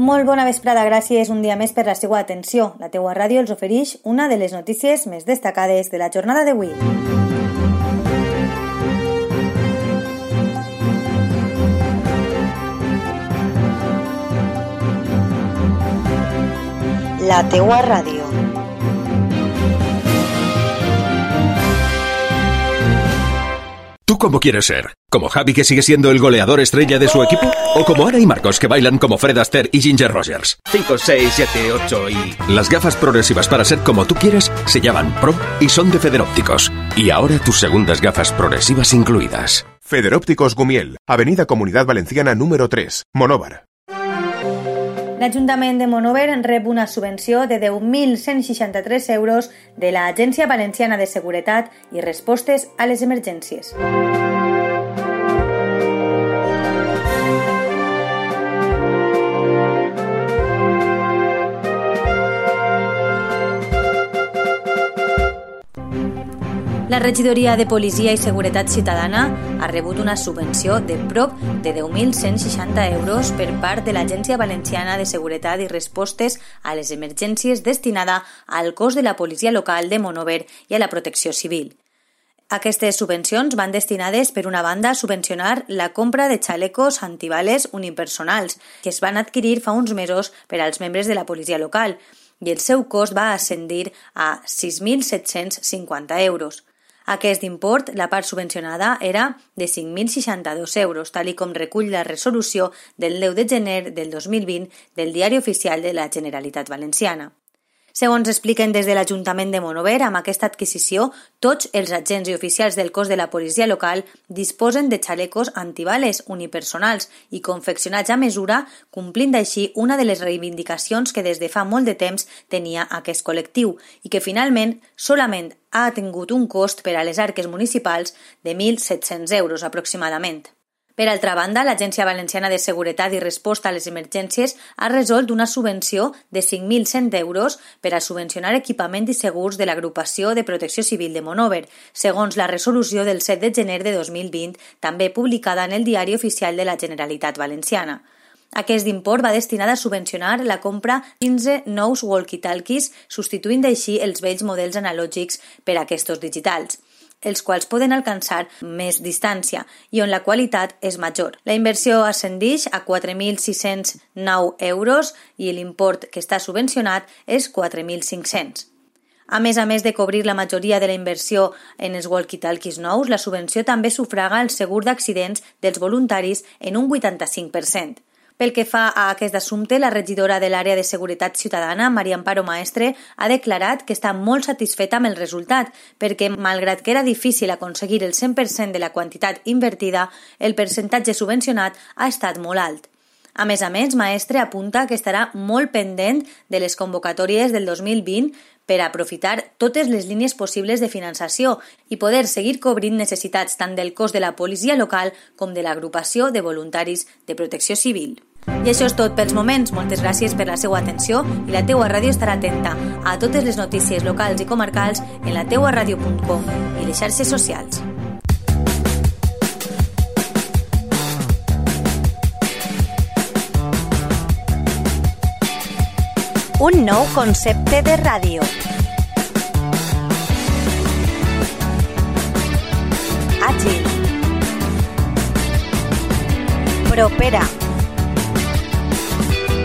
Molt bona vesprada, gràcies un dia més per la seva atenció. La teua ràdio els ofereix una de les notícies més destacades de la jornada d'avui. La teua ràdio. ¿Tú cómo quieres ser? ¿Como Javi que sigue siendo el goleador estrella de su equipo? ¿O como Ana y Marcos que bailan como Fred Astaire y Ginger Rogers? 5, 6, 7, 8 y... Las gafas progresivas para ser como tú quieres se llaman Pro y son de Federópticos. Y ahora tus segundas gafas progresivas incluidas. Federópticos Gumiel, Avenida Comunidad Valenciana número 3, Monóvar. L'Ajuntament de Monover rep una subvenció de 10.163 euros de l'Agència Valenciana de Seguretat i Respostes a les Emergències. La regidoria de Policia i Seguretat Ciutadana ha rebut una subvenció de prop de 10.160 euros per part de l'Agència Valenciana de Seguretat i Respostes a les Emergències destinada al cos de la policia local de Monover i a la protecció civil. Aquestes subvencions van destinades, per una banda, a subvencionar la compra de xalecos antibales unipersonals, que es van adquirir fa uns mesos per als membres de la policia local, i el seu cost va ascendir a 6.750 euros. Aquest import, la part subvencionada, era de 5.062 euros, tal i com recull la resolució del 10 de gener del 2020 del Diari Oficial de la Generalitat Valenciana. Segons expliquen des de l'Ajuntament de Monover, amb aquesta adquisició, tots els agents i oficials del cos de la policia local disposen de xalecos antibales unipersonals i confeccionats a mesura, complint així una de les reivindicacions que des de fa molt de temps tenia aquest col·lectiu i que finalment solament ha tingut un cost per a les arques municipals de 1.700 euros aproximadament. Per altra banda, l'Agència Valenciana de Seguretat i Resposta a les Emergències ha resolt una subvenció de 5.100 euros per a subvencionar equipament i segurs de l'Agrupació de Protecció Civil de Monover, segons la resolució del 7 de gener de 2020, també publicada en el Diari Oficial de la Generalitat Valenciana. Aquest import va destinat a subvencionar la compra 15 nous walkie-talkies, substituint així els vells models analògics per a aquests digitals els quals poden alcançar més distància i on la qualitat és major. La inversió ascendix a 4.609 euros i l'import que està subvencionat és 4.500. A més a més de cobrir la majoria de la inversió en els walkie-talkies nous, la subvenció també sufraga el segur d'accidents dels voluntaris en un 85%. Pel que fa a aquest assumpte, la regidora de l'àrea de Seguretat Ciutadana, Maria Amparo Maestre, ha declarat que està molt satisfeta amb el resultat, perquè, malgrat que era difícil aconseguir el 100% de la quantitat invertida, el percentatge subvencionat ha estat molt alt. A més a més, Maestre apunta que estarà molt pendent de les convocatòries del 2020 per aprofitar totes les línies possibles de finançació i poder seguir cobrint necessitats tant del cos de la policia local com de l'agrupació de voluntaris de protecció civil. I això és tot pels moments. Moltes gràcies per la seva atenció i la teua ràdio estarà atenta a totes les notícies locals i comarcals en la ràdio.com i les xarxes socials. Un nou concepte de ràdio. Àgil. Propera